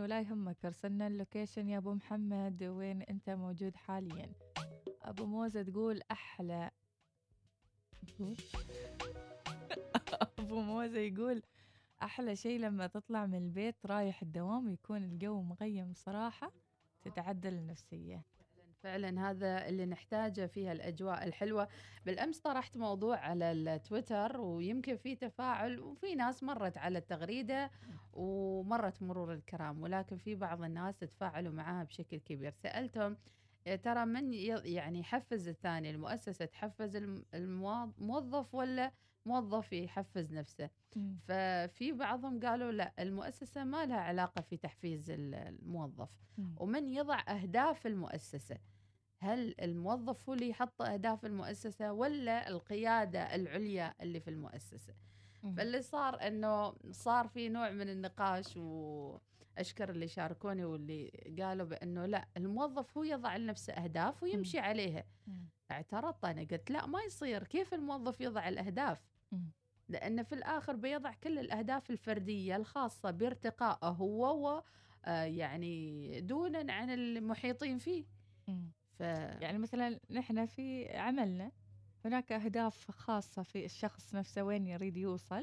ولا يهمك. أرسلنا ال location يا أبو محمد. وين أنت موجود حاليا؟ أبو موزة تقول أحلى. أبو موزة يقول أحلى شيء لما تطلع من البيت رايح الدوام يكون الجو مغيم صراحة تتعدل النفسية. فعلا هذا اللي نحتاجه فيها الأجواء الحلوة. بالأمس طرحت موضوع على التويتر ويمكن في تفاعل وفي ناس مرت على التغريدة ومرت مرور الكرام ولكن في بعض الناس تفاعلوا معها بشكل كبير. سألتهم يا ترى من يعني يحفز الثاني المؤسسة تحفز الم- الموظف ولا موظف يحفز نفسه. ففي بعضهم قالوا لا المؤسسة ما لها علاقة في تحفيز ال- الموظف. ومن يضع أهداف المؤسسة؟ هل الموظف هو اللي يحط أهداف المؤسسة ولا القيادة العليا اللي في المؤسسة مم. فاللي صار أنه صار في نوع من النقاش وأشكر اللي شاركوني واللي قالوا بأنه لا الموظف هو يضع لنفسه أهداف ويمشي عليها. اعترضت أنا قلت لا ما يصير كيف الموظف يضع الأهداف مم. لأن في الآخر بيضع كل الأهداف الفردية الخاصة بارتقائه هو و آه، يعني دونا عن المحيطين فيه. ف يعني مثلا نحن في عملنا هناك أهداف خاصة في الشخص نفسه وين يريد يوصل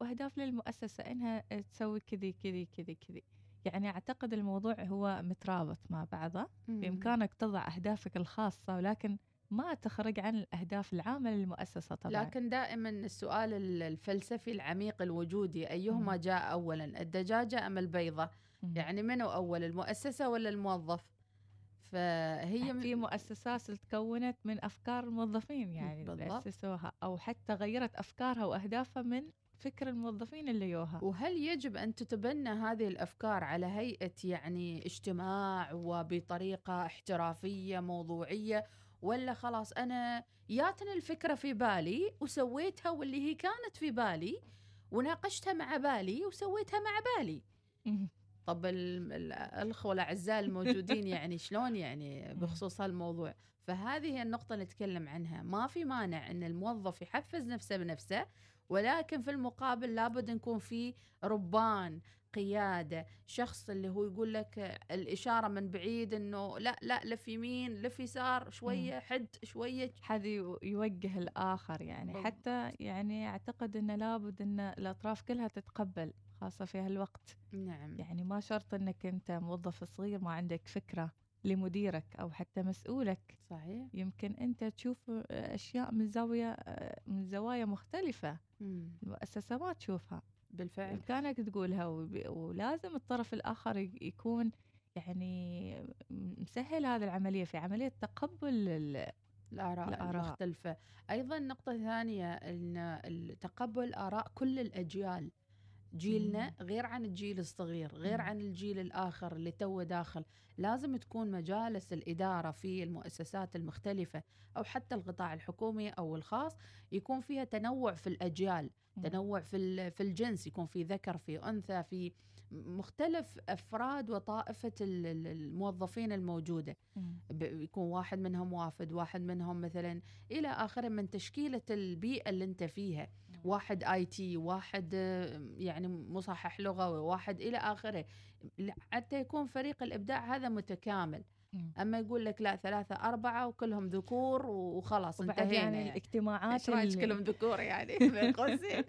وأهداف للمؤسسة إنها تسوي كذي كذي كذي كذي يعني أعتقد الموضوع هو مترابط مع بعضه. بإمكانك تضع أهدافك الخاصة ولكن ما تخرج عن الأهداف العامة للمؤسسة طبعا لكن دائما السؤال ال- الفلسفي العميق الوجودي أيهما. جاء أولا الدجاجة أم البيضة. يعني منو أول المؤسسة ولا الموظف فهي في مؤسسات تكونت من أفكار الموظفين يعني اللي بالضبط. أسسوها أو حتى غيرت أفكارها وأهدافها من فكر الموظفين اللي يوها. وهل يجب أن تتبنى هذه الأفكار على هيئة يعني اجتماع وبطريقة احترافية موضوعية ولا خلاص أنا جاتني الفكرة في بالي وسويتها واللي هي كانت في بالي وناقشتها مع بالي وسويتها مع بالي؟ طب ال- ال- الأخوة الأعزاء الموجودين يعني شلون يعني بخصوص هالموضوع؟ فهذه هي النقطة اللي نتكلم عنها. ما في مانع أن الموظف يحفز نفسه بنفسه ولكن في المقابل لابد نكون في ربان قيادة شخص اللي هو يقول لك الإشارة من بعيد أنه لا لا لف يمين لف يسار شوية حد شوية حد يو- يوجه الآخر يعني. حتى يعني أعتقد أنه لابد أن الأطراف كلها تتقبل. خاصة في هالوقت. نعم. يعني ما شرط أنك أنت موظف صغير ما عندك فكرة لمديرك أو حتى مسؤولك. صحيح. يمكن أنت تشوف أشياء من زاوية من زوايا مختلفة مم. المؤسسة ما تشوفها. بالفعل. بإمكانك تقولها ولازم الطرف الآخر يكون يعني مسهل هذه العملية في عملية تقبل ال- الآراء, الآراء. المختلفة. أيضا نقطة ثانية أن تقبل آراء كل الأجيال. جيلنا غير عن الجيل الصغير غير. عن الجيل الآخر اللي توه داخل. لازم تكون مجالس الإدارة في المؤسسات المختلفة أو حتى القطاع الحكومي أو الخاص يكون فيها تنوع في الأجيال. تنوع في في الجنس يكون في ذكر في أنثى في مختلف أفراد وطائفة ال- ال- الموظفين الموجودة. يكون واحد منهم وافد واحد منهم مثلا إلى آخره من تشكيلة البيئة اللي أنت فيها. واحد آي تي واحد يعني مصحح لغوي واحد إلى آخره. حتى يكون فريق الإبداع هذا متكامل. أما يقول لك لا ثلاثة أربعة وكلهم ذكور وخلاص انتهينا. يعني يعني الاجتماعات إيش اللي- كلهم ذكور يعني؟ بين قوسين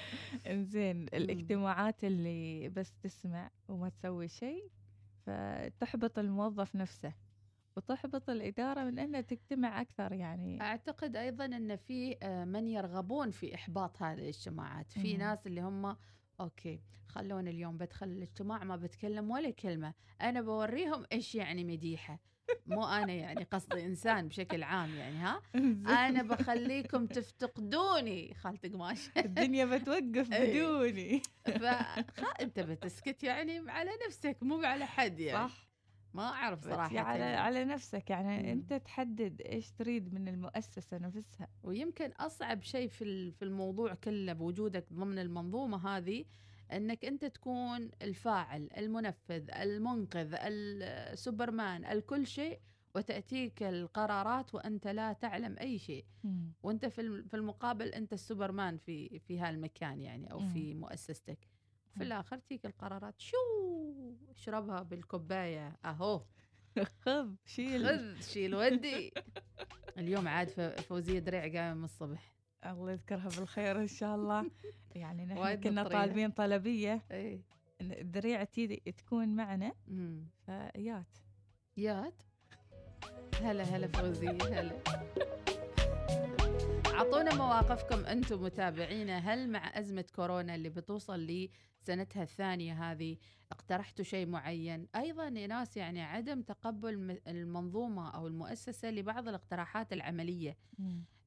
إنزين الاجتماعات اللي بس تسمع وما تسوي شيء فتحبط الموظف نفسه. وتحبط الإدارة من أنها تجتمع أكثر يعني. أعتقد أيضا إن في آه، من يرغبون في إحباط هذه الاجتماعات. في مم. ناس اللي هم أوكي خلوني اليوم بدخل الاجتماع ما بتكلم ولا كلمة. أنا بوريهم إيش يعني مديحة. مو أنا يعني قصدي إنسان بشكل عام يعني ها؟ أنا بخليكم تفتقدوني. خالة قماش الدنيا بتوقف إيه. بدوني. فانت بتسكت يعني على نفسك مو على حد يعني. صح. ما أعرف صراحة على يعني. على نفسك يعني مم. أنت تحدد إيش تريد من المؤسسة نفسها. ويمكن أصعب شيء في في الموضوع كله بوجودك ضمن المنظومة هذه إنك أنت تكون الفاعل المنفذ المنقذ السوبرمان الكل شيء وتأتيك القرارات وأنت لا تعلم أي شيء. وأنت في الم- في المقابل أنت السوبرمان في في هالمكان يعني أو في مؤسستك. في. الآخر تيك القرارات شو؟ واشربها بالكوباية. أهو. خذ شيل. خذ شيل ودي. اليوم عاد ف- فوزية دريع قايمه من الصبح. الله يذكرها بالخير إن شاء الله. يعني نحن كنا مطرية. طالبين طلبية. اي إن الذريعه تي تكون معنا. فيات يات. هلا هلا فوزية هلا. اعطونا مواقفكم أنتم متابعينا. هل مع أزمة كورونا اللي بتوصل لسنتها الثانية هذه اقترحتوا شيء معين. أيضا يا ناس يعني عدم تقبل المنظومة أو المؤسسة لبعض الاقتراحات العملية.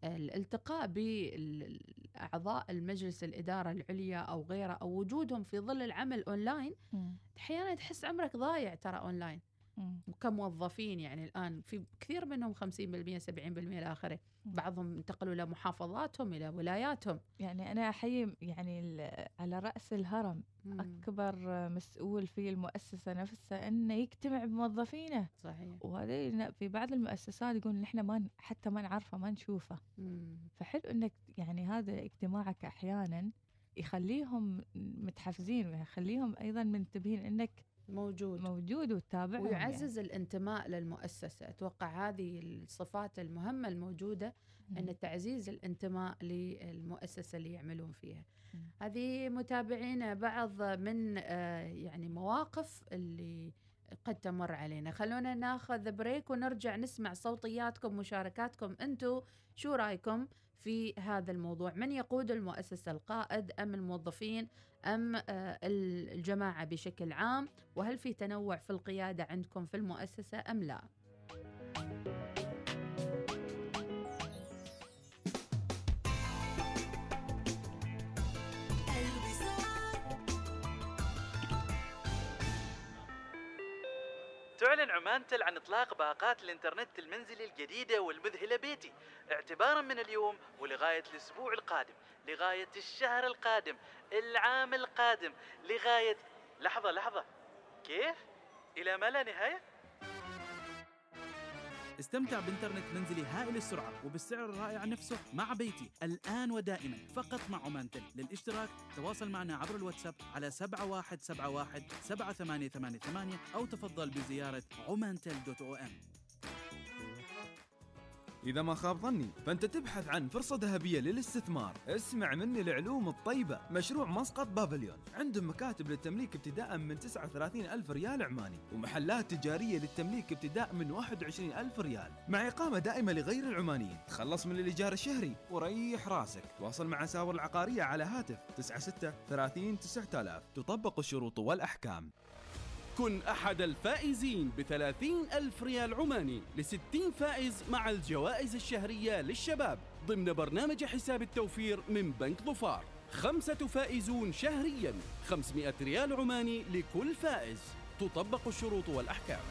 الالتقاء باعضاء المجلس الإدارة العليا أو غيره أو وجودهم في ظل العمل أونلاين مم. أحيانا تحس عمرك ضايع ترى أونلاين. مم. كموظفين يعني الآن في كثير منهم 50% 70% إلى آخره مم. بعضهم انتقلوا إلى محافظاتهم إلى ولاياتهم يعني أنا أحيي يعني على رأس الهرم أكبر مسؤول في المؤسسة نفسها إنه يجتمع بموظفينه صحيح وهذا في بعض المؤسسات يقول نحن ما حتى ما نعرفه ما نشوفه مم. فحلو إنك يعني هذا اجتماعك أحيانا يخليهم متحفزين ويخليهم أيضا منتبهين إنك موجود موجود وتتابعهم يعني. ويعزز الانتماء للمؤسسة أتوقع هذه الصفات المهمة الموجودة يعني. إن تعزيز الانتماء للمؤسسة اللي يعملون فيها مم. هذه متابعينا بعض من آه، يعني مواقف اللي قد تمر علينا خلونا ناخذ بريك ونرجع نسمع صوتياتكم مشاركاتكم أنتم شو رأيكم في هذا الموضوع. من يقود المؤسسة القائد أم الموظفين أم آه، الجماعة بشكل عام؟ وهل في تنوع في القيادة عندكم في المؤسسة أم لا؟ تعلن عمانتل عن إطلاق باقات الإنترنت المنزلي الجديدة والمذهلة بيتي اعتبارا من اليوم ولغاية الأسبوع القادم لغاية الشهر القادم العام القادم لغاية لحظة لحظة كيف؟ إلى ما لا نهاية؟ استمتع بانترنت منزلي هائل السرعة وبالسعر الرائع نفسه مع بيتي. الآن ودائما فقط مع عمانتل للاشتراك تواصل معنا عبر الواتساب على 7171 7888 أو تفضل بزيارة عمانتل دوت أو إم. إذا ما خاب ظني فأنت تبحث عن فرصة ذهبية للاستثمار. اسمع مني العلوم الطيبة. مشروع مسقط Pavilion. عندهم مكاتب للتمليك ابتداء من 39 ألف ريال عماني. ومحلات تجارية للتمليك ابتداء من 21 ألف ريال. مع إقامة دائمة لغير العمانيين. تخلص من الإيجار الشهري وريح راسك. تواصل مع ساور العقارية على هاتف. 96 30 9000 تطبق الشروط والأحكام. كن أحد الفائزين بثلاثين ألف ريال عماني لستين فائز مع الجوائز الشهرية للشباب ضمن برنامج حساب التوفير من بنك ظفار. خمسة فائزون شهريا 500 ريال عماني لكل فائز. تطبق الشروط والأحكام.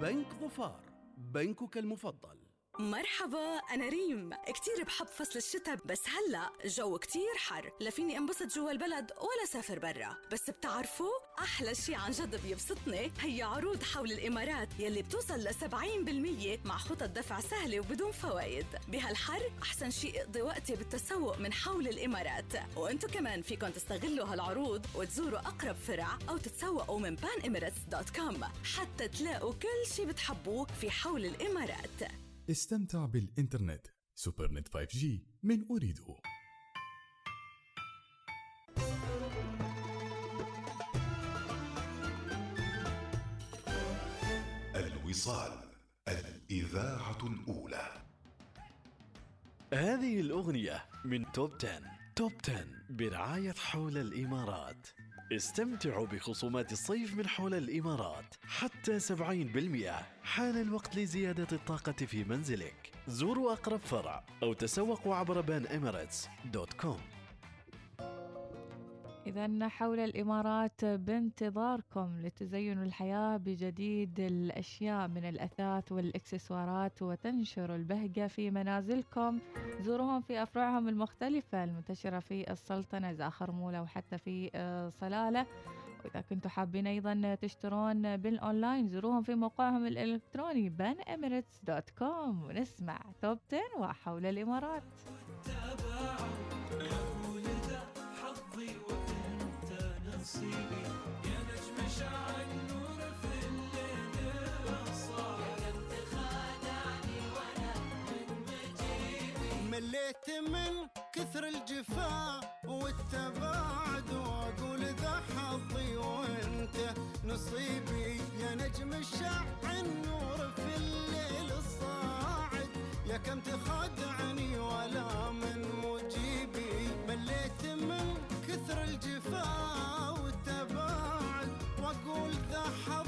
بنك ظفار بنكك المفضل. مرحبا أنا ريم. كتير بحب فصل الشتاء بس هلأ الجو كتير حر. لا فيني انبسط جوا البلد ولا سافر برا. بس بتعرفوا أحلى شي عن جد بيبسطني هي عروض حول الإمارات يلي بتوصل ل 70% مع خطط دفع سهلة وبدون فوائد. بهالحر أحسن شي اقضي وقتي بالتسوق من حول الإمارات. وأنتو كمان فيكن تستغلوا هالعروض وتزوروا أقرب فرع أو تتسوقوا من panemirates.com حتى تلاقوا كل شي بتحبوه في حول الإمارات. استمتع بالإنترنت. سوبر نت 5G من أريدو الوصال الإذاعة الأولى. هذه الأغنية من توب 10 توب 10 برعاية حول الإمارات. استمتعوا بخصومات الصيف من حول الإمارات حتى 70% حان الوقت لزيادة الطاقة في منزلك. زوروا أقرب فرع أو تسوقوا عبر بان دوت كوم. إذا حول الإمارات بانتظاركم لتزينوا الحياة بجديد الأشياء من الأثاث والإكسسوارات وتنشروا البهجة في منازلكم. زوروهم في أفرعهم المختلفة. المنتشرة في السلطنة زاخر مولا وحتى في آه، صلالة. وإذا كنتوا حابين أيضا تشترون بالأونلاين زوروهم في موقعهم الإلكتروني banemirates.com ونسمع توب 10 وحول الإمارات. نسيبي. يا نجم شعل نور في الليل الصار قد تخادعني ولا من مجيبي. مليت من كثر الجفاء والتباعد وأقول ذا حظي وأنت نصيبي. يا نجم الشع النور في الليل الصاعد. يا كم تخدعني ولا من مجيبي. مليت من كثر الجفاء واقول ذا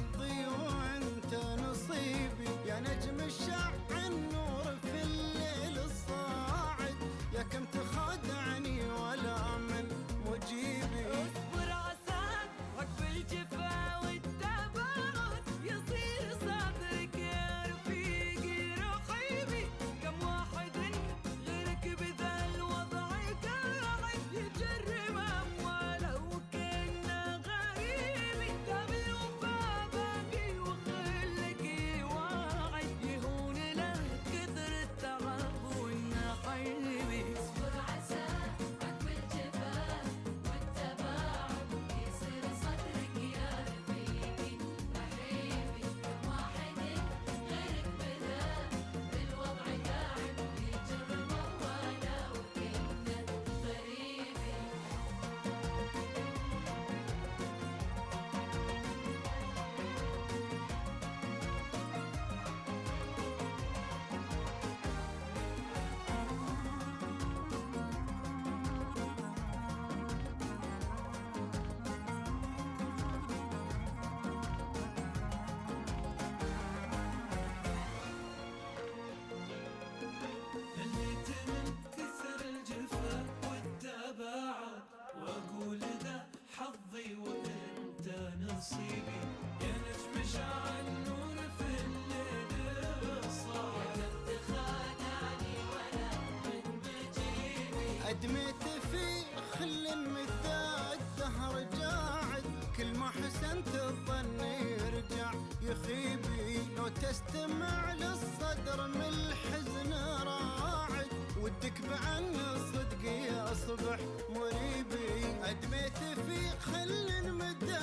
تستمع للصدر من الحزن راعد ودك بعن صدق يصبح مريبي. أدميت في خل مدى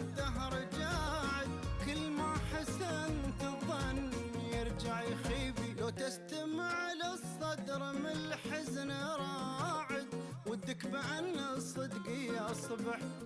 الدهر جاعد. كل ما حسنت الظن يرجع يخيبي. لو تستمع للصدر من الحزن راعد. ودك بعن الصدق يصبح مريبي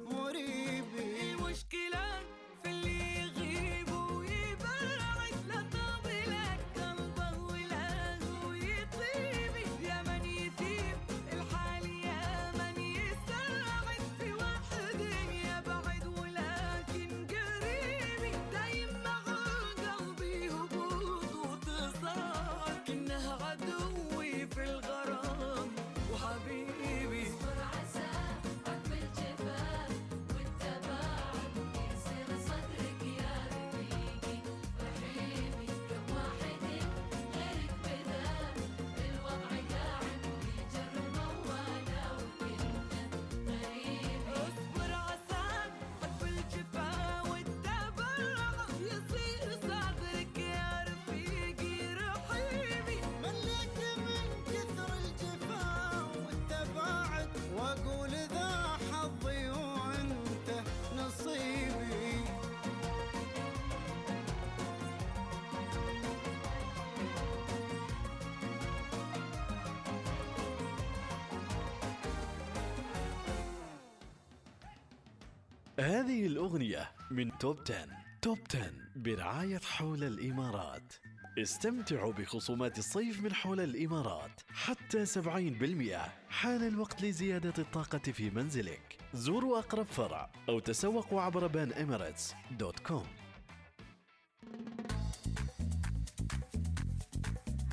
هذه الأغنية من top 10 top 10 برعاية حول الإمارات. استمتعوا بخصومات الصيف من حول الإمارات. حتى 70% حان الوقت لزيادة الطاقة في منزلك. زوروا أقرب فرع أو تسوقوا عبر Pan Emirates dot com.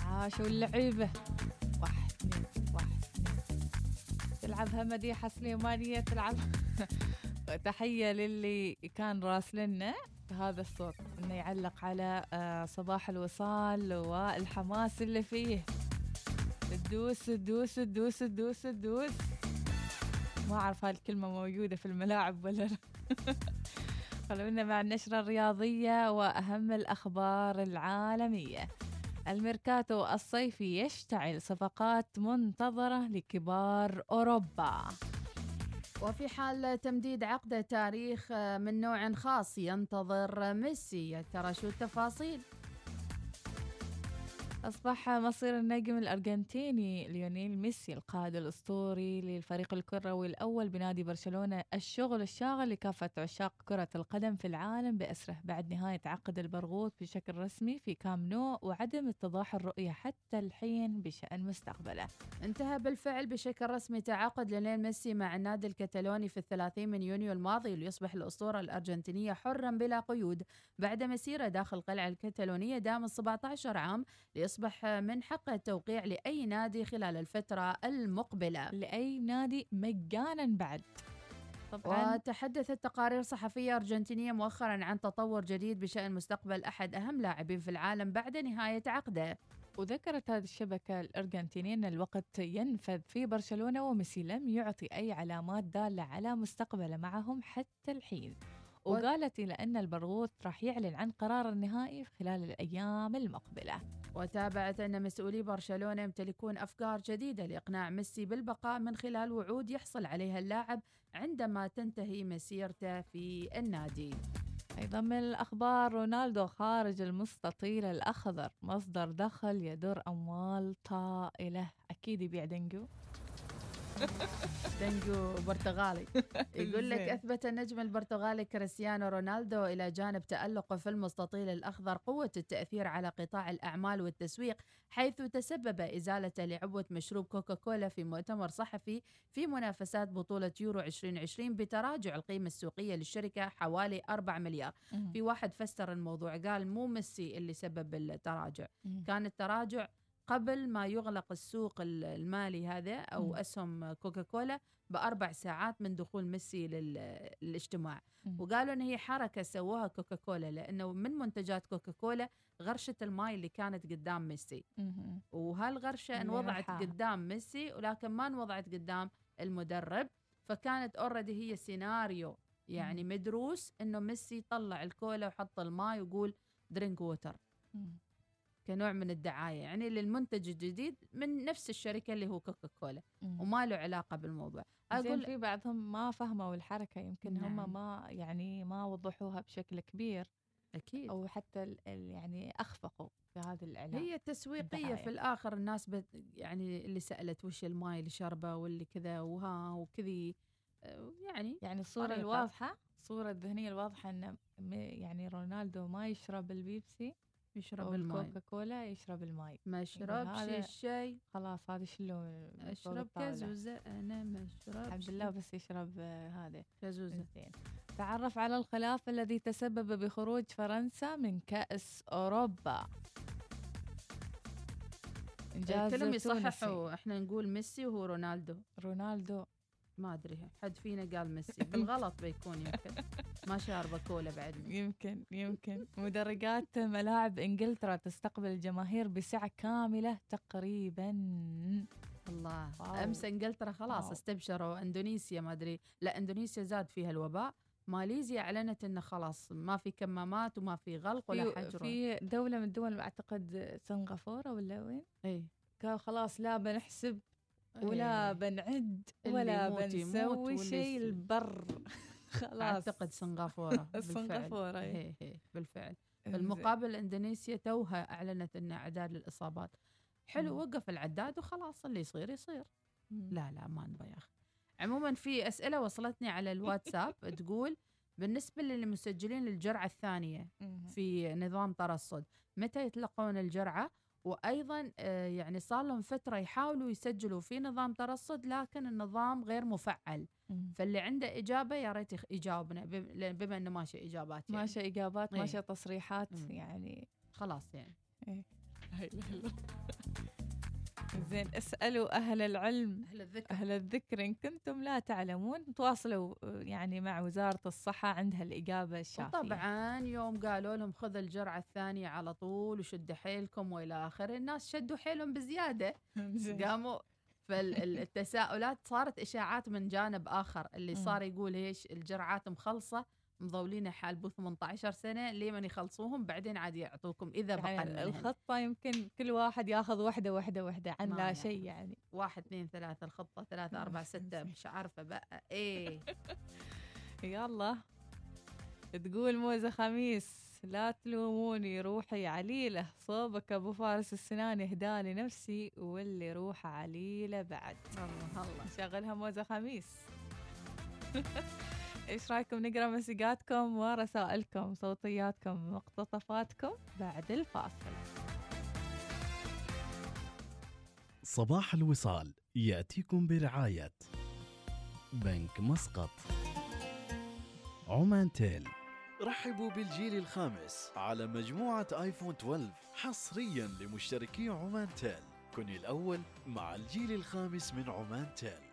عاشوا اللعيبة؟ واحد اثنين واحد اثنين. تلعبها مديحة سليمانية تلعب. تحية للي كان راسلنا هذا الصوت إنه يعلق على آه، صباح الوصال والحماس اللي فيه. تدوس تدوس تدوس تدوس تدوس. ما أعرف هالكلمة موجودة في الملاعب ولا لا. خلونا مع النشرة الرياضية وأهم الأخبار العالمية. الميركاتو الصيفي يشتعل صفقات منتظرة لكبار أوروبا. وفي حال تمديد عقده تاريخ من نوع خاص ينتظر ميسي. يا ترى شو التفاصيل؟ أصبح مصير النجم الأرجنتيني ليونيل ميسي القائد الأسطوري للفريق الكروي الأول بنادي برشلونة. الشغل الشاغل لكافة عشاق كرة القدم في العالم بأسره بعد نهاية عقد البرغوث بشكل رسمي في كامب نو وعدم اتضاح الرؤية حتى الحين بشأن مستقبله. انتهى بالفعل بشكل رسمي تعاقد ليونيل ميسي مع النادي الكتالوني في الثلاثين من يونيو الماضي ليصبح الأسطورة الأرجنتينية حرا بلا قيود بعد مسيرة داخل القلعة الكتالونية دام 17 عام ليصبح من حقه التوقيع لأي نادي خلال الفترة المقبلة. لأي نادي مجانا بعد. طبعا. وتحدثت تقارير صحفية أرجنتينية مؤخرا عن تطور جديد بشأن مستقبل أحد أهم لاعبين في العالم بعد نهاية عقده. وذكرت هذه الشبكة الأرجنتينية أن الوقت ينفذ في برشلونة وميسي لم يعطي أي علامات دالة على مستقبله معهم حتى الحين. وقالت إلى أن البرغوث راح يعلن عن قرار النهائي خلال الأيام المقبلة. وتابعت أن مسؤولي برشلونة يمتلكون أفكار جديدة لإقناع ميسي بالبقاء من خلال وعود يحصل عليها اللاعب عندما تنتهي مسيرته في النادي. أيضا من الأخبار رونالدو خارج المستطيل الأخضر مصدر دخل يدر أموال طائلة. أكيد يبيع دنجو دنجو برتغالي يقول لك. أثبت النجم البرتغالي كريستيانو رونالدو إلى جانب تألقه في المستطيل الأخضر قوة التأثير على قطاع الأعمال والتسويق حيث تسبب إزالته لعبوة مشروب كوكاكولا في مؤتمر صحفي في منافسات بطولة يورو 2020 بتراجع القيمة السوقية للشركة حوالي 4 مليار في واحد فسر الموضوع قال مو ميسي اللي سبب التراجع. كان التراجع قبل ما يغلق السوق ال- المالي هذا أو. أسهم كوكاكولا بأربع ساعات من دخول ميسي لل- للاجتماع. وقالوا إن هي حركة سووها كوكاكولا لأنه من منتجات كوكاكولا غرشة الماي اللي كانت قدام ميسي. وهالغرشة انوضعت. قدام ميسي ولكن ما انوضعت قدام المدرب فكانت already هي سيناريو يعني مدروس إنه ميسي طلع الكولا وحط الماي وقول drink water. كنوع من الدعاية يعني للمنتج الجديد من نفس الشركة اللي هو كوكاكولا مم. وما له علاقة بالموضوع أقول في بعضهم ما فهموا الحركة يمكن نعم. هم ما يعني ما وضحوها بشكل كبير أكيد أو حتى ال- ال- يعني أخفقوا في هذا الإعلان هي تسويقية الدعاية. في الآخر الناس بت يعني اللي سألت وش الماي اللي شربه واللي كذا وها وكذي آه، يعني يعني الصورة طريقة. الواضحة الصورة الذهنية الواضحة أن م- يعني رونالدو ما يشرب البيبسي يشرب الماي. الكوكاكولا يشرب الماي. ما هذا الشاي. خلاص هذا شلو أشرب. كازوزة أنا ما اشرب الحمد لله بس يشرب آه، هذا. كازوزة. زين تعرف على الخلاف الذي تسبب بخروج فرنسا من كأس أوروبا. إنجاز كلهم. يصححوا إحنا نقول ميسي وهو رونالدو. رونالدو. ما أدري حد فينا قال ميسي. بالغلط بيكون يمكن. ما شاربه كولا بعد. يمكن يمكن. مدرجات ملاعب إنجلترا تستقبل الجماهير بسعة كاملة تقريبا. الله. واو. أمس إنجلترا خلاص واو. استبشروا. إندونيسيا ما أدري. لا إندونيسيا زاد فيها الوباء. ماليزيا أعلنت إنه خلاص ما في كمامات وما في غلق ولا حجر في دولة من الدول أعتقد سنغافورة ولا وين؟ إي. قال خلاص لا بنحسب ولا. بنعد ولا بنسوي شيء البر. خلاص أعتقد سنغافورة بالفعل إيه. هي هي بالفعل إنزين. بالمقابل إندونيسيا توها أعلنت إن أعداد للاصابات حلو مم. وقف العداد وخلاص اللي يصير يصير مم. لا لا ما نبغى يا أخي عموما في أسئلة وصلتني على الواتساب تقول بالنسبة للمسجلين للجرعه الثانية. في نظام ترصد متى يتلقون الجرعة وأيضا آه، يعني صار لهم فترة يحاولوا يسجلوا في نظام ترصد لكن النظام غير مفعل. فاللي عنده إجابة يا ريت يجاوبنا بما إنه ماشي إجابات يعني. ماشي إجابات إيه. ماشي تصريحات مم. يعني خلاص يعني الله. زين اسألوا أهل العلم أهل الذكر أهل الذكر إن كنتم لا تعلمون تواصلوا آه، يعني مع وزارة الصحة عندها الإجابة الشافية وطبعا يوم قالوا لهم خذ الجرعة الثانية على طول وشد حيلكم وإلى آخره الناس شدوا حيلهم بزيادة زين. قاموا فالتساؤلات صارت إشاعات من جانب آخر اللي. صار يقول إيش الجرعات مخلصة مضولين حال بو 18 سنة لمن يخلصوهم بعدين عاد يعطوكم إذا بقى يعني. الخطة يمكن كل واحد ياخذ وحدة وحدة وحدة عن لا. شيء يعني. واحد اثنين ثلاثة الخطة ثلاثة أربعة ستة مش عارفة بقى. إيه. يلا. تقول موزة خميس لا تلوموني روحي عليلة. صوبك أبو فارس السنان اهدالي نفسي واللي روحه عليلة بعد. الله الله. نشغلها موزة خميس. إيش رأيكم؟ نقرأ مسجاتكم ورسائلكم صوتياتكم مقتطفاتكم بعد الفاصل. صباح الوصال يأتيكم برعاية بنك مسقط. عمان تيل. رحبوا بالجيل الخامس على مجموعة آيفون 12 حصريا لمشتركي عمان تيل. كن الأول مع الجيل الخامس من عمان تيل.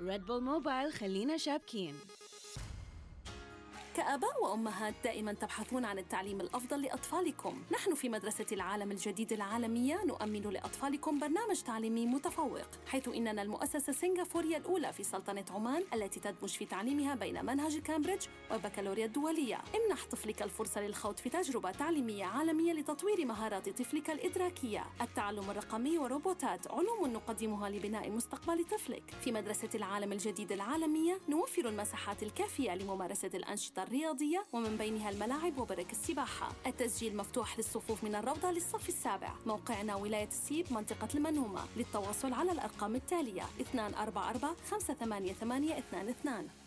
ريد بول موبايل خلينا شابكين كآباء وأمهات دائما تبحثون عن التعليم الأفضل لأطفالكم. نحن في مدرسة العالم الجديد العالمية نؤمن لأطفالكم برنامج تعليمي متفوق حيث إننا المؤسسة السنغافورية الأولى في سلطنة عمان التي تدمج في تعليمها بين منهج كامبريدج والبكالوريا الدولية. امنح طفلك الفرصة للخوض في تجربة تعليمية عالمية لتطوير مهارات طفلك الإدراكية. التعلم الرقمي وروبوتات علوم نقدمها لبناء مستقبل طفلك. في مدرسة العالم الجديد العالمية نوفر المساحات الكافية لممارسة الأنشطة الرياضية ومن بينها الملاعب وبرك السباحة. التسجيل مفتوح للصفوف من الروضة للصف السابع. موقعنا ولاية السيب منطقة المنومة. للتواصل على الأرقام التالية 244 588 22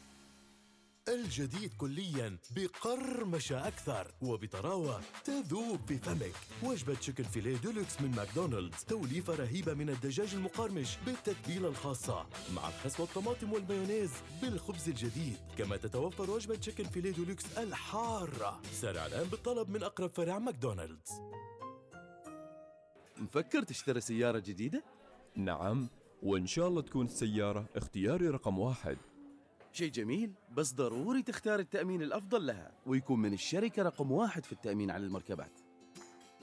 الجديد كليا بقرمشة أكثر وبطراوة تذوب في فمك وجبة chicken fillet deluxe من ماكدونالدز توليفة رهيبة من الدجاج المقرمش بالتتبيلة الخاصة مع الخس والطماطم والمايونيز بالخبز الجديد. كما تتوفر وجبة chicken fillet deluxe الحارة. سارع الآن بالطلب من أقرب فرع ماكدونالدز. مفكر تشتري سيارة جديدة؟ نعم وإن شاء الله تكون السيارة اختياري رقم واحد. شيء جميل بس ضروري تختار التأمين الأفضل لها. ويكون من الشركة رقم واحد في التأمين على المركبات.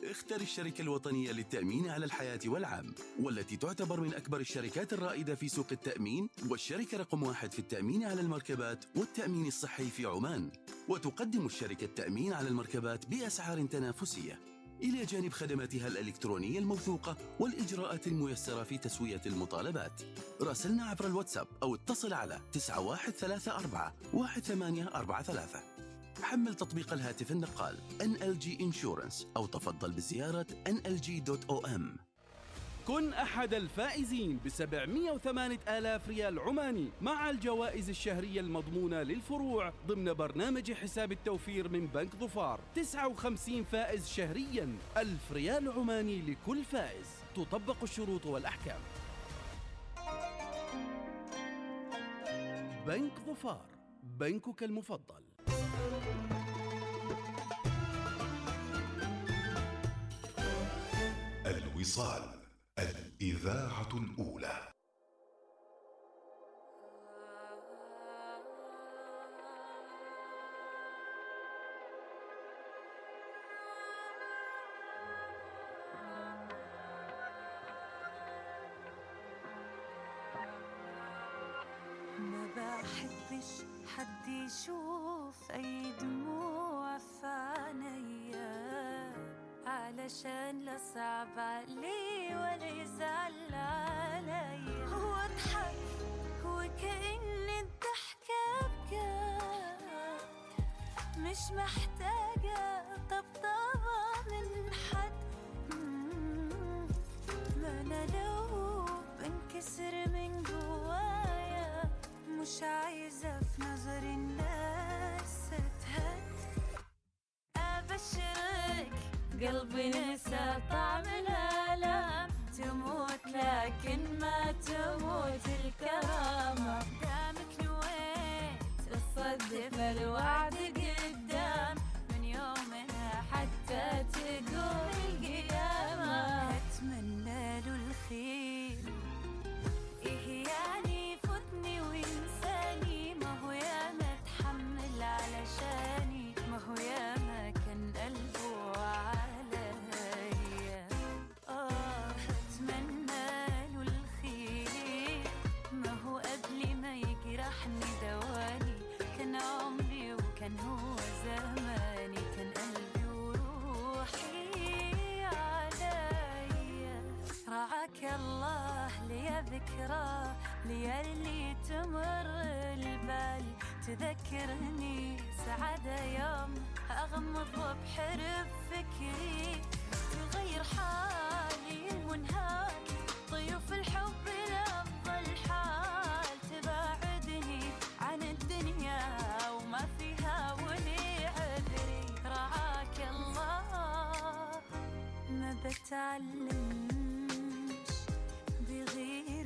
اختر الشركة الوطنية للتأمين على الحياة والعام والتي تعتبر من أكبر الشركات الرائدة في سوق التأمين والشركة رقم واحد في التأمين على المركبات والتأمين الصحي في عمان. وتقدم الشركة التأمين على المركبات بأسعار تنافسية. إلى جانب خدماتها الإلكترونية الموثوقة والإجراءات الميسرة في تسوية المطالبات. راسلنا عبر الواتساب أو اتصل على 9134 1843 حمل تطبيق الهاتف النقال NLG Insurance أو تفضل بزيارة nlg.om كن أحد الفائزين ب 708 آلاف ريال عماني مع الجوائز الشهرية المضمونة للفروع ضمن برنامج حساب التوفير من بنك ظفار. 59 فائز شهريا ألف ريال عماني لكل فائز. تطبق الشروط والأحكام. بنك ظفار بنكك المفضل. الوصال. الإذاعة الأولى. ما بحبش حد يشوف اي دموع علشان لا صعب عليه ولا يزعل عليا واضحك وكأن الضحكة بجد مش محتاجة طبطبة من حد. ما أنا لو بنكسر من جوايا مش عايزة في نظر الناس قلبي نسى طعم الألم تموت لكن ما تموت الكرامة. دامك نويت تصدق الوعد ذكرى ليالي تمر البال. تذكرني سعادة يوم أغمض بحرف فكري. تغير حالي المنهاك طيوف الحب لأفضل حال تباعدني عن الدنيا وما فيها ولي عذري. رعاك الله ما بتعلمش see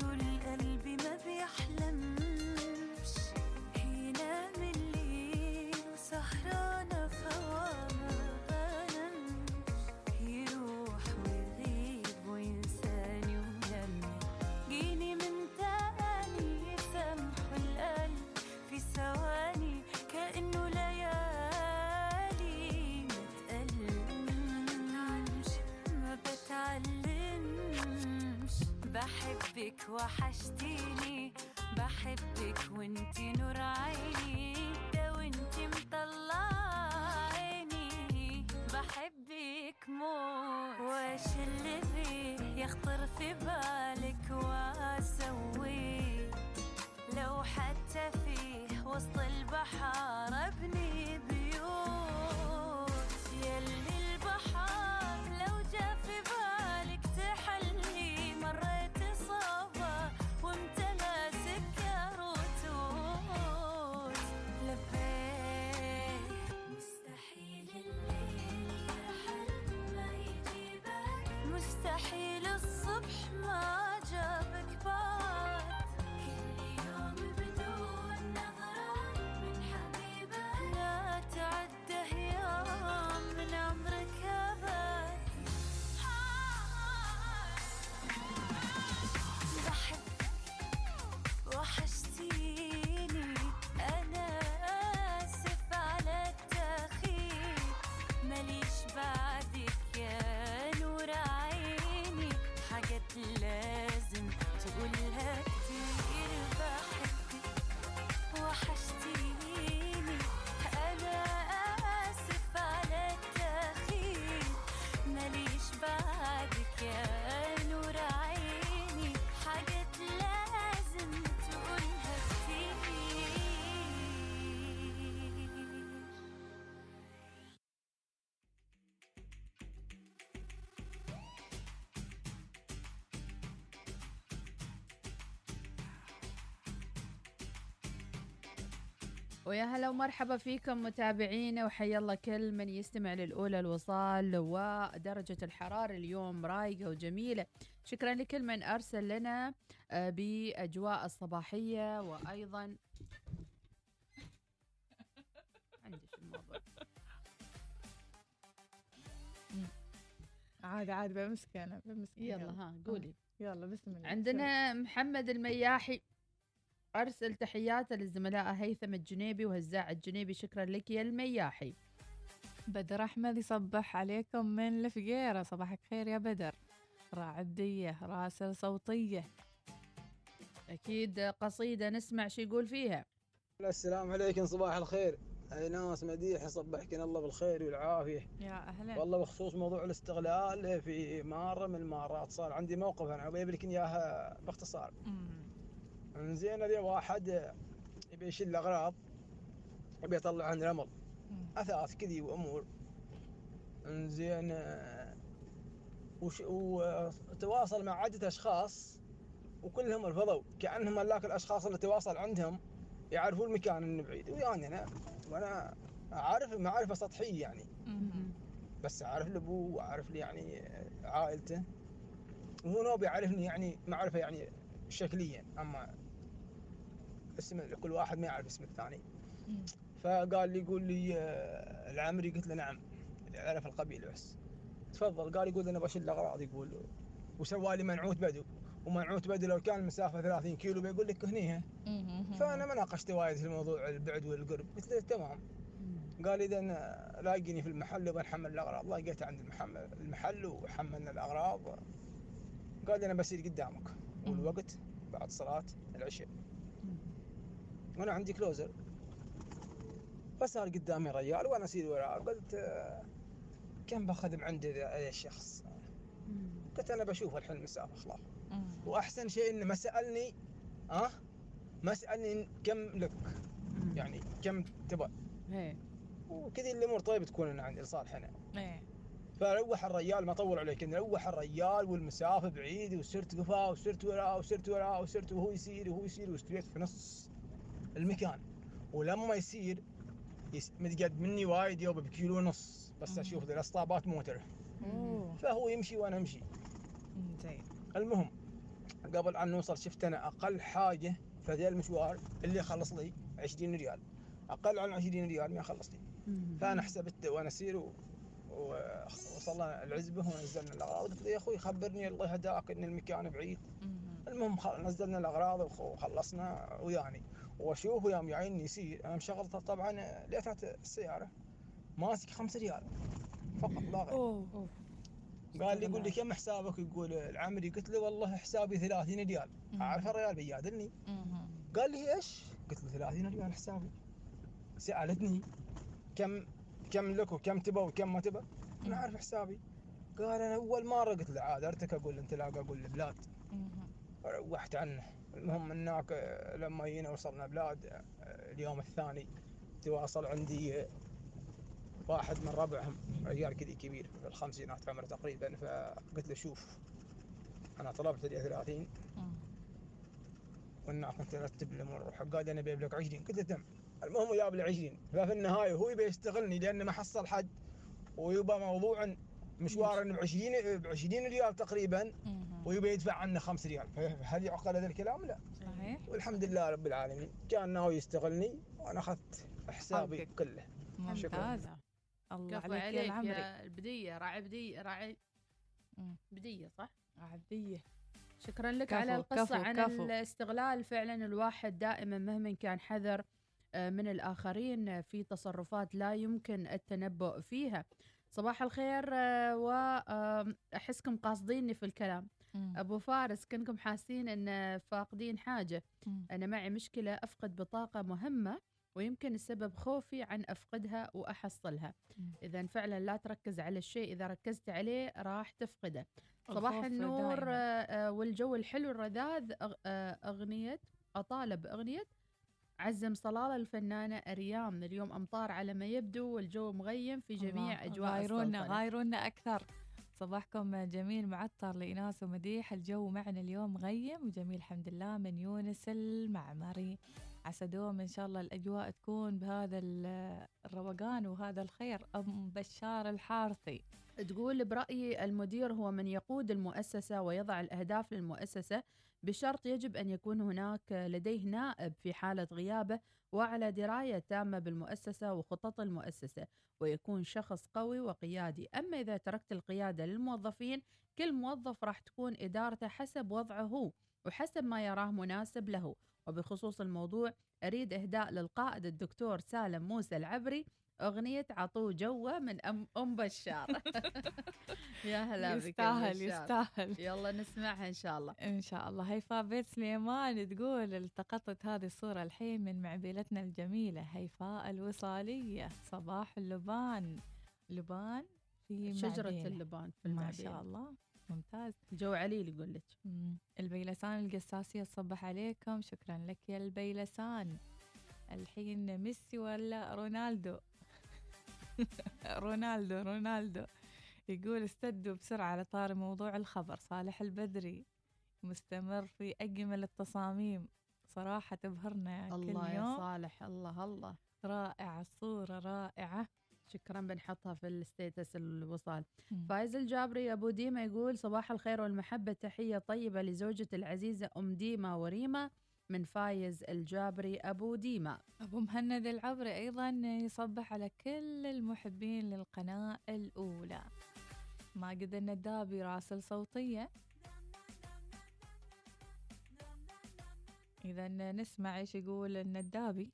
بحبك وحشتيني. بحبك وانتي نور عيني. ده وانتي مطلع عيني بحبك موت. واش اللي فيه يخطر في بالك؟ واسويه لو حتى فيه وسط البحر ويا هلا ومرحبا فيكم متابعينا وحيا الله كل من يستمع للأولى الوصال ودرجة الحرارة اليوم رايقة وجميلة. شكرا لكل من أرسل لنا آه، بأجواء الصباحية وأيضا عندي في الموضوع عادي عادي بمسك أنا بمسك يلا ها قولي. يلا بسم الله. عندنا محمد المياحي. أرسل تحياته للزملاء هيثم الجنيبي وهزاع الجنيبي شكرا لك يا المياحي. بدر أحمد يصبح عليكم من الفقيرة صباحك خير يا بدر. راعبديه راسل صوتية. أكيد قصيدة نسمع شو يقول فيها. السلام عليكم صباح الخير. أي ناس مديح يصبحكن الله بالخير والعافية. يا أهلا. والله بخصوص موضوع الاستغلال في مرة من المارات صار عندي موقف أنا بجيب لك إياها باختصار. انزين هذا واحد يبي يشيل اغراض يبي يطلع عن رمل أثاث كذي وأمور. إنزين آه، وش وتواصل مع عدة أشخاص وكلهم رفضوا. كأنهم هذاك الأشخاص اللي تواصل عندهم يعرفون المكان انه بعيد. ويعني أنا وأنا عارف معرفه سطحيه يعني. بس عارف لأبوه وعارف لي يعني عائلته. وهو نوب يعرفني يعني معرفة يعني شكليا. أما اسم كل واحد ما يعرف اسم الثاني. فقال لي يقول لي آه، العمري. قلت له نعم اعرف القبيله بس. تفضل. قال يقول أنا بشيل الأغراض. يقول وسوى لي منعوت بدو. ومنعوت بدو لو كان المسافه 30 كيلو بيقول لك هنيها فأنا ما ناقشت وايد في الموضوع البعد والقرب. قلت له تمام. قال اذا لاقيني في المحل وبنحمل الأغراض. لقيته عند المحمل المحل وحملنا الأغراض. قال أنا بصير قدامك. والوقت بعد صلاة العشاء. وأنا عندي كلوزر. فصار قدامي رجال وأنا أسير وراه. قلت آه، كم باخذ من عند ذا الشخص قلت أنا بشوف الحين المسافه خلاص وأحسن شيء إنه ما سألني ها ما سألني كم لك. يعني كم تبغى. إيه. وكذا الأمور طيبه تكون أنا عندي لصالحنا إيه. فلوح الريال ما اطول عليك إنه لوح الريال والمسافة بعيد وصرت قفاه وصرت وراه وصرت وراه وصرت وهو يسير وهو يسير واستويت في نص. المكان. ولما يسير يس- متقد مني وايد يوبا بكيلو ونص بس أشوف ذي الاصطابات موتره فهو يمشي وأنا أمشي. زين المهم قبل أن نوصل شفت أنا أقل حاجة في ذا المشوار اللي يخلص لي 20 ريال. أقل عن 20 ريال ما يخلص لي. فأنا حسبت وأنا اسير و... ووصلنا العزبة ونزلنا الأغراض. قلت له يا أخوي خبرني الله هداك إن المكان بعيد. المهم نزلنا الأغراض وخ- وخلصنا وياني. واشوف يوم يعيني يسير. أنا مشغل طبعا ليتات السياره ماسك 5 ريال فقط لا غير. قال لي يقول لي كم حسابك؟ يقول العمري. قلت له والله حسابي 30 ريال. اعرف الريال بيادلني قال لي إيش؟ قلت له 30 ريال حسابي. سألتني كم كم لك وكم تبى وكم ما تبى أنا عارف حسابي. قال أنا أول مرة. قلت له عاد أرتك أقول أنت لا أقول البلاد روحت عنه. المهم هناك آه، لما جينا وصلنا بلاد آه، اليوم الثاني تواصل عندي آه، واحد من ربعهم رجال كذي كبير في الخمسينات عمره تقريبا فقلت له شوف أنا طلبت لي 30 وإنك كنت ارتب الأمور قال أنا بجيب لك 20 قلت له تم. المهم جاب لي 20 ففي النهاية هو يبي يستغلني لأنه ما حصل حد ويبقى موضوع مشوار ب 20 ب 20 ريال تقريبا. ويبي يدفع عنه 5 ريال. فهل يعقل هذا الكلام؟ لا. صحيح. والحمد لله رب العالمين. كان ناوي يستغلني وأنا أخذت حسابي حقك. كله. ممتاز الله عليك, عليك يا العمري. يا البدية راعي بدية راعي بدية صح؟ عبدية شكرا لك كفو، على القصة كفو، عن كفو. الاستغلال. فعلا الواحد دائما مهما كان حذر آه، من الآخرين في تصرفات لا يمكن التنبؤ فيها. صباح الخير آه، وأحسكم قاصديني في الكلام. أبو فارس كنكم حاسين أن فاقدين حاجة. أنا معي مشكلة أفقد بطاقة مهمة ويمكن السبب خوفي عن أفقدها وأحصلها. إذا فعلا لا تركز على الشيء إذا ركزت عليه راح تفقده. صباح النور دايماً. آه، آه، والجو الحلو الرذاذ آه، أغنية أطالب أغنية عزم صلالة الفنانة أريام. اليوم أمطار على ما يبدو والجو مغيم في جميع الله، أجواء غايرونا. غايرونا أكثر. صباحكم جميل معطر لإناس ومديح. الجو معنا اليوم مغيم وجميل الحمد لله من يونس المعمري. عسى دوم إن شاء الله الأجواء تكون بهذا ال- الروقان وهذا الخير. أم بشار الحارثي. تقول برأيي المدير هو من يقود المؤسسة ويضع الأهداف للمؤسسة. بشرط يجب أن يكون هناك لديه نائب في حالة غيابة وعلى دراية تامة بالمؤسسة وخطط المؤسسة ويكون شخص قوي وقيادي. أما إذا تركت القيادة للموظفين كل موظف راح تكون إدارته حسب وضعه هو وحسب ما يراه مناسب له. وبخصوص الموضوع أريد إهداء للقائد الدكتور سالم موسى العبري أغنية عطوه جوه من أم, أم بشار. يا هلا بك يستاهل. يستاهل. يلا نسمعها إن شاء الله. إن شاء الله. هيفاء بيت سليمان تقول التقطت هذه الصورة الحين من معبيلتنا الجميلة. هيفاء الوصالية صباح اللبان. لبان في شجرة معبيلة. اللبان في ما المعبيلة. شاء الله. ممتاز. جو عليل يقول لك. البيلسان القساسية تصبح عليكم. شكرا لك يا البيلسان. الحين ميسي ولا رونالدو؟ رونالدو رونالدو يقول استدوا بسرعة على طار موضوع الخبر. صالح البدري مستمر في أجمل التصاميم. صراحة تبهرنا الله كل يا يوم. صالح الله الله. رائعة الصورة رائعة. شكرا بنحطها في ال status الوصال. مم. فايز الجابري أبو ديما يقول صباح الخير والمحبة تحية طيبة لزوجة العزيزة أم ديما وريما. من فايز الجابري أبو ديما. أبو مهند العبري أيضا يصبح على كل المحبين للقناة الأولى. ماجد الندابي راسل صوتية. إذا نسمع إيش يقول الندابي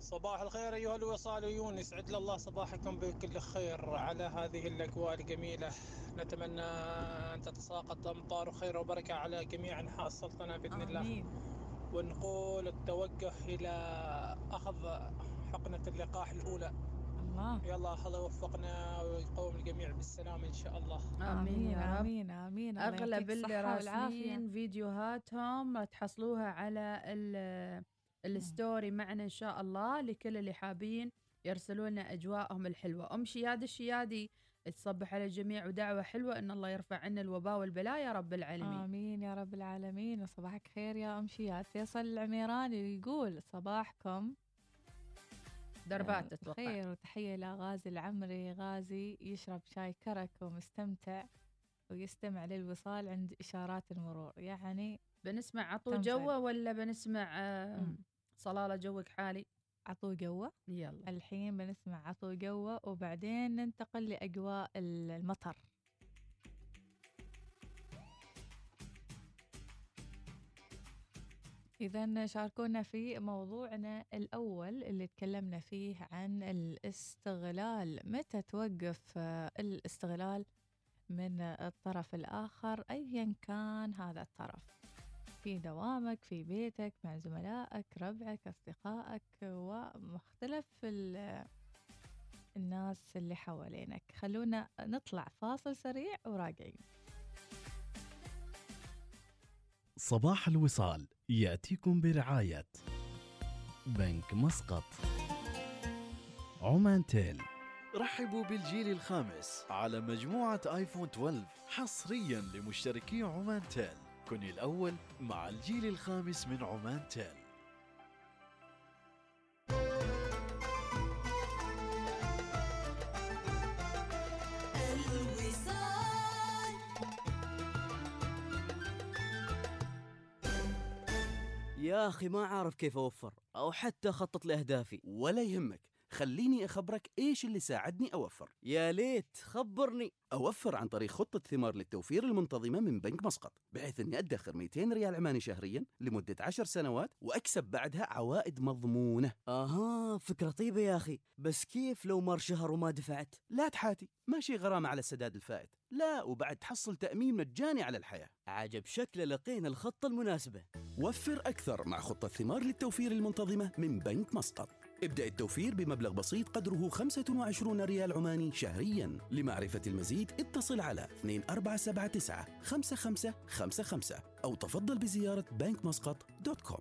صباح الخير أيها الوصاليون يسعد الله صباحكم بكل خير على هذه الأجواء الجميلة. نتمنى أن تتساقط أمطار خير وبركة على جميع أنحاء السلطنة بإذن الله. آمين. ونقول التوجه إلى أخذ حقنة اللقاح الأولى. الله. يلا الله يوفقنا ويقوم الجميع بالسلامة إن شاء الله. آمين آمين آمين الله أغلب اللي. راسلين فيديوهاتهم تحصلوها على ال- الستوري معنا إن شاء الله لكل اللي حابين يرسلوا لنا أجواءهم الحلوة. أم شياد الشيادي تصبح على الجميع ودعوة حلوة إن الله يرفع عنا الوباء والبلاء يا رب العالمين. آمين يا رب العالمين. وصباحك خير يا أم شياد. فيصل العميراني يقول صباحكم. دربات آه، أتوقع. خير وتحية لغازي العمري. غازي يشرب شاي كرك ومستمتع ويستمع للوصال عند إشارات المرور. يعني بنسمع عطو. جوه ولا بنسمع آه، مم. صلالة جوك حالي؟ عطو جوة. يلا. الحين بنسمع عطو جوة وبعدين ننتقل لأجواء ال- المطر. إذا شاركونا في موضوعنا الأول اللي تكلمنا فيه عن الاستغلال. متى توقف آه، الاستغلال من الطرف الآخر؟ أيا كان هذا الطرف. في دوامك في بيتك مع زملائك ربعك أصدقائك ومختلف ال- الناس اللي حوالينك. خلونا نطلع فاصل سريع وراجعين. صباح الوصال. يأتيكم برعاية بنك مسقط. عمان تيل. رحبوا بالجيل الخامس على مجموعة آيفون 12 حصريا لمشتركي عمان تيل. كن الأول مع الجيل الخامس من عمان تيل. الوصال. يا أخي ما عارف كيف أوفر أو حتى أخطط لأهدافي. ولا يهمك. خليني أخبرك إيش اللي ساعدني أوفر. يا ليت خبرني. أوفر عن طريق خطة ثمار للتوفير المنتظمة من بنك مسقط بحيث أني أدخر 200 ريال عماني شهريا لمدة 10 سنوات وأكسب بعدها عوائد مضمونة. أها فكرة طيبة يا أخي. بس كيف لو مر شهر وما دفعت؟ لا تحاتي ماشي غرامة على السداد الفائت. لا وبعد تحصل تأمين مجاني على الحياة. عجب شكله لقينا الخطة المناسبة. وفر أكثر مع خطة ثمار للتوفير المنتظمة من بنك مسقط. ابدأ التوفير بمبلغ بسيط قدره 25 ريال عماني شهريا. لمعرفة المزيد اتصل على 2479 5555 أو تفضل بزيارة com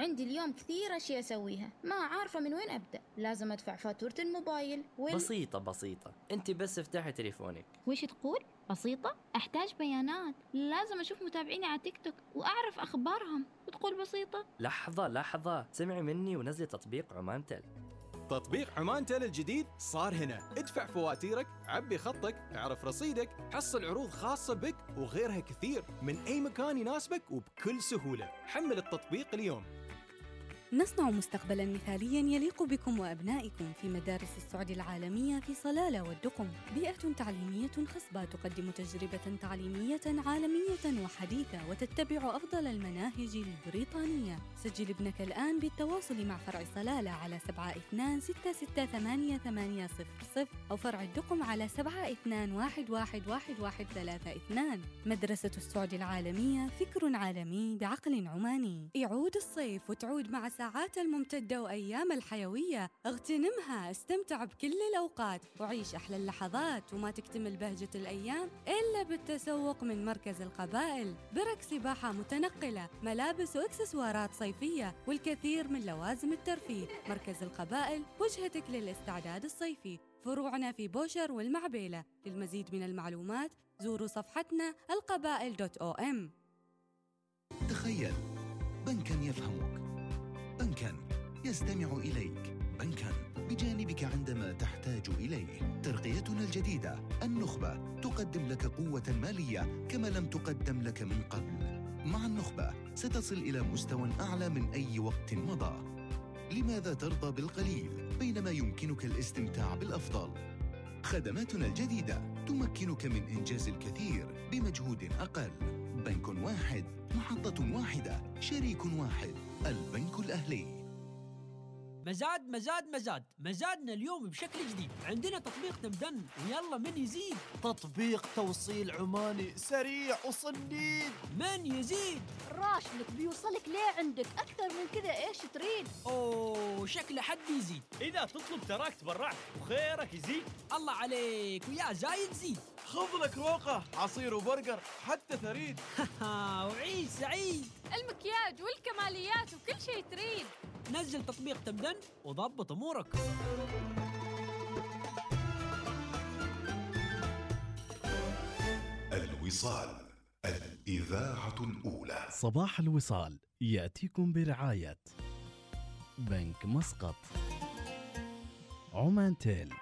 عندي اليوم كثير أشياء أسويها. ما عارفة من وين أبدأ. لازم أدفع فاتورة الموبايل وال... بسيطة بسيطة. أنت بس افتحي تليفونك. وش تقول؟ بسيطة؟ أحتاج بيانات. لازم أشوف متابعيني على تيك توك وأعرف أخبارهم. وتقول بسيطة؟ لحظة لحظة. سمعي مني ونزلي تطبيق عمان تل تطبيق عمان تيل الجديد صار هنا. ادفع فواتيرك عبي خطك اعرف رصيدك حصل عروض خاصة بك وغيرها كثير. من أي مكان يناسبك وبكل سهولة. حمل التطبيق اليوم. نصنع مستقبلا مثاليا يليق بكم وأبنائكم في مدارس السعودي العالمية في صلالة والدقم. بيئة تعليمية خصبة تقدم تجربة تعليمية عالمية وحديثة وتتبع أفضل المناهج البريطانية. سجل ابنك الآن بالتواصل مع فرع صلالة على 72668800 أو فرع الدقم على 72111132 مدرسة السعودي العالمية فكر عالمي بعقل عماني. يعود الصيف وتعود مع ساعات الممتدة وأيام الحيوية. اغتنمها استمتع بكل الأوقات. وعيش أحلى اللحظات وما تكتمل بهجة الأيام إلا بالتسوق من مركز القبائل. برك سباحة متنقلة ملابس وإكسسوارات صيفية والكثير من لوازم الترفيه. مركز القبائل وجهتك للاستعداد الصيفي. فروعنا في بوشر والمعبيلة. للمزيد من المعلومات زوروا صفحتنا القبائل دوت أو إم. تخيل بنكا يفهمك. بنكا يستمع إليك. بنكا بجانبك عندما تحتاج إليه. ترقيتنا الجديدة النخبة تقدم لك قوة مالية كما لم تقدم لك من قبل. مع النخبة ستصل إلى مستوى أعلى من أي وقت مضى. لماذا ترضى بالقليل بينما يمكنك الاستمتاع بالأفضل؟ خدماتنا الجديدة تمكنك من إنجاز الكثير بمجهود أقل. بنك واحد محطة واحدة شريك واحد. البنك الأهلي. مزاد مزاد مزاد. مزادنا اليوم بشكل جديد. عندنا تطبيق تمدن ويلا من يزيد. تطبيق توصيل عماني سريع وصنديد من يزيد. راشدك بيوصلك ليه عندك؟ أكثر من كذا. إيش تريد؟ أوه شكله حد يزيد. إذا تطلب تراك تبرعت وخيرك يزيد. الله عليك. ويا زايد زيد. خذ لك روقة عصير وبرجر حتى ثريد وعيش سعيد المكياج والكماليات وكل شيء تريد. نزل تطبيق تمدن وضبط أمورك. الوصال الإذاعة الأولى. صباح الوصال يأتيكم برعاية بنك مسقط. عمان تيل.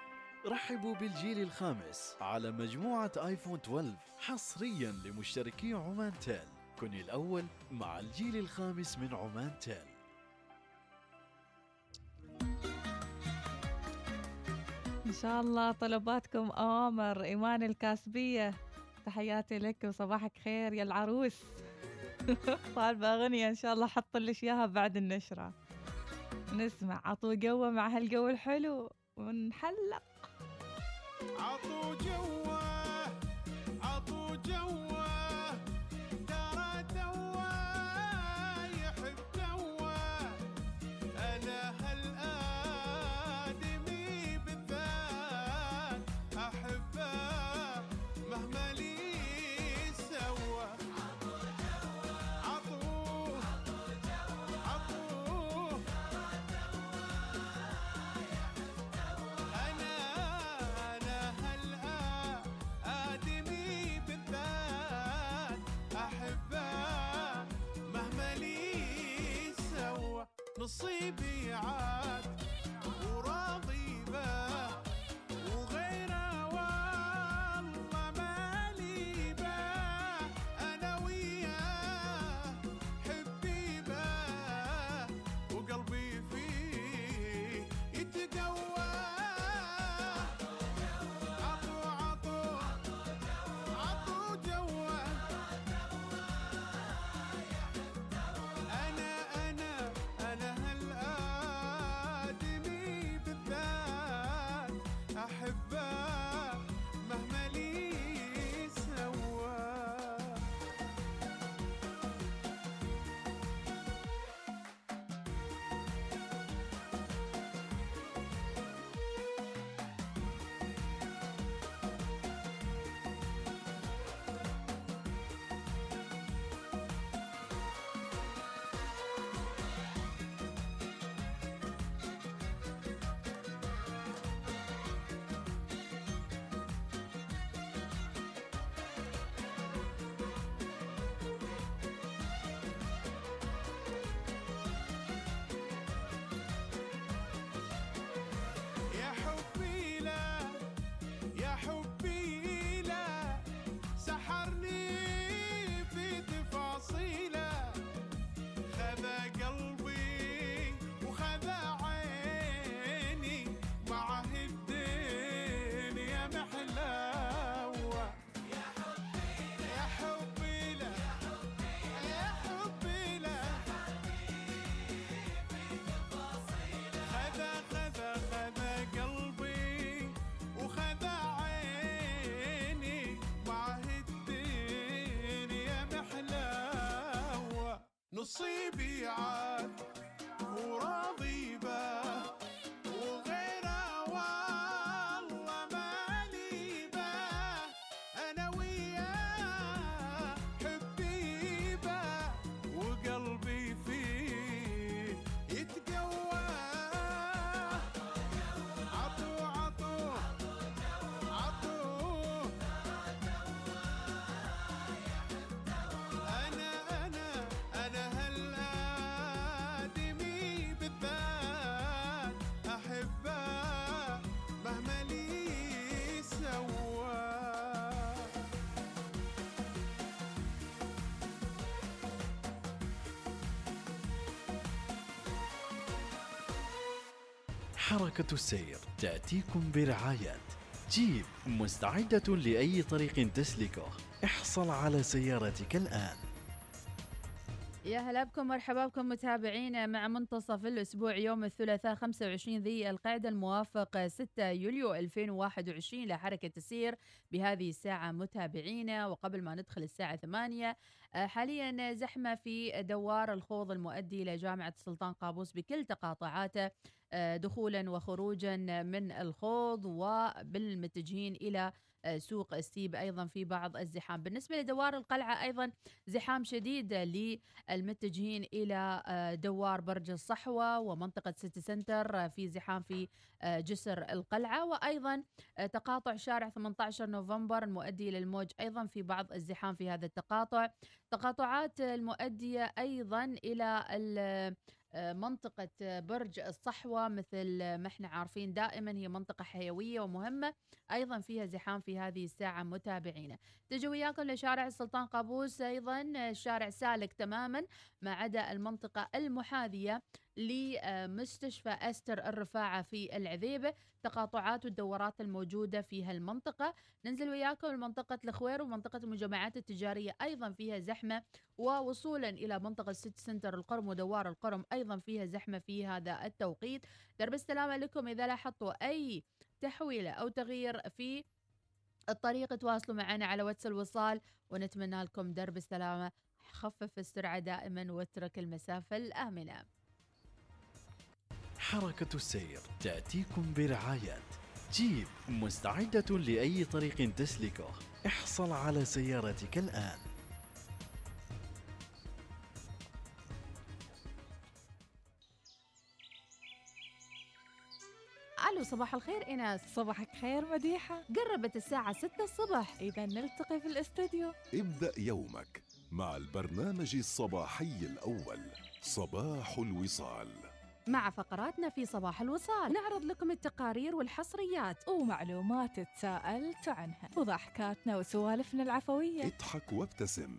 رحبوا بالجيل الخامس على مجموعة آيفون 12 حصريا لمشتركي عمان تيل. كن الأول مع الجيل الخامس من عمان تيل. إن شاء الله طلباتكم أوامر إيمان الكاسبية. تحياتي لك وصباحك خير يا العروس. طالبة أغنية إن شاء الله حط لك إياها بعد النشرة. نسمع عطوا قوة مع هالجو الحلو ونحلق. عطوا جوه عطوا نصيبي عاد. نصيبي حركة السير تأتيكم برعاية جيب مستعدة لأي طريق تسلكه. احصل على سيارتك الآن. يا هلا بكم مرحبا بكم متابعينا مع منتصف الأسبوع يوم الثلاثاء 25 ذي القعدة الموافق 6 يوليو 2021 لحركة تسير بهذه الساعة متابعينا. وقبل ما ندخل الساعة 8 آه، حاليا زحمة في دوار الخوض المؤدي إلى جامعة السلطان قابوس بكل تقاطعاته آه، دخولا وخروجا من الخوض وبالمتجهين إلى سوق السيب أيضا في بعض الزحام. بالنسبة لدوار القلعة أيضا زحام شديد للمتجهين إلى آه، دوار برج الصحوة ومنطقة سيتي سنتر آه، في زحام في آه، جسر القلعة. وأيضا آه، تقاطع شارع 18 نوفمبر المؤدي إلى الموج أيضا في بعض الزحام في هذا التقاطع. تقاطعات المؤدية أيضا إلى آه، منطقة آه، برج الصحوة مثل ما إحنا عارفين دائما هي منطقة حيوية ومهمة. أيضا فيها زحام في هذه الساعة متابعينا تجوا وياكم لشارع السلطان قابوس أيضا الشارع سالك تماما ما عدا المنطقة المحاذية. لمستشفى أستر الرفاعة في العذيبة. تقاطعات والدورات الموجودة في هالمنطقة. ننزل وياكم لمنطقة الخوير ومنطقة المجمعات التجارية أيضا فيها زحمة ووصولا إلى منطقة سيتي سنتر القرم ودوار القرم أيضا فيها زحمة في هذا التوقيت. درب السلامة لكم إذا لاحظتوا أي تحويلة أو تغيير في الطريق تواصلوا معنا على واتس الوصال ونتمنى لكم درب السلامة. خفف السرعة دائما واترك المسافة الآمنة. حركة السير تأتيكم برعاية جيب مستعدة لأي طريق تسلكه. احصل على سيارتك الآن. ألو صباح الخير إيناس. صباحك خير مديحة. قربت الساعة 6 الصبح. إذا نلتقي في الاستوديو. ابدأ يومك مع البرنامج الصباحي الأول صباح الوصال. مع فقراتنا في صباح الوصال. نعرض لكم التقارير والحصريات ومعلومات تساءلت عنها. وضحكاتنا وسوالفنا العفوية. اضحك وابتسم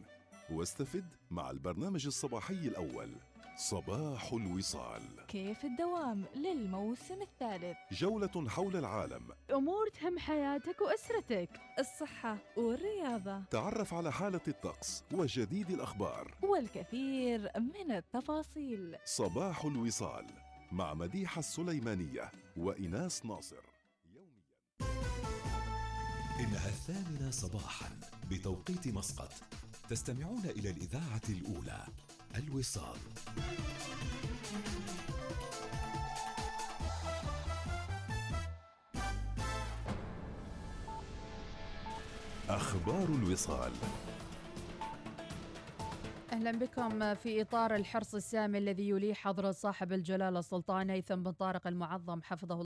واستفد مع البرنامج الصباحي الأول. صباح الوصال. كيف الدوام للموسم الثالث؟ جولة حول العالم. أمور تهم حياتك وأسرتك الصحة والرياضة. تعرف على حالة الطقس وجديد الأخبار. والكثير من التفاصيل. صباح الوصال مع مديحة السليمانية وإناس ناصر. إنها الثامنة صباحا بتوقيت مسقط. تستمعون إلى الإذاعة الأولى. الوصال. أخبار الوصال. أهلا بكم في إطار الحرص السامي الذي يليح حضرة صاحب الجلالة السلطان هيثم بن طارق المعظم حفظه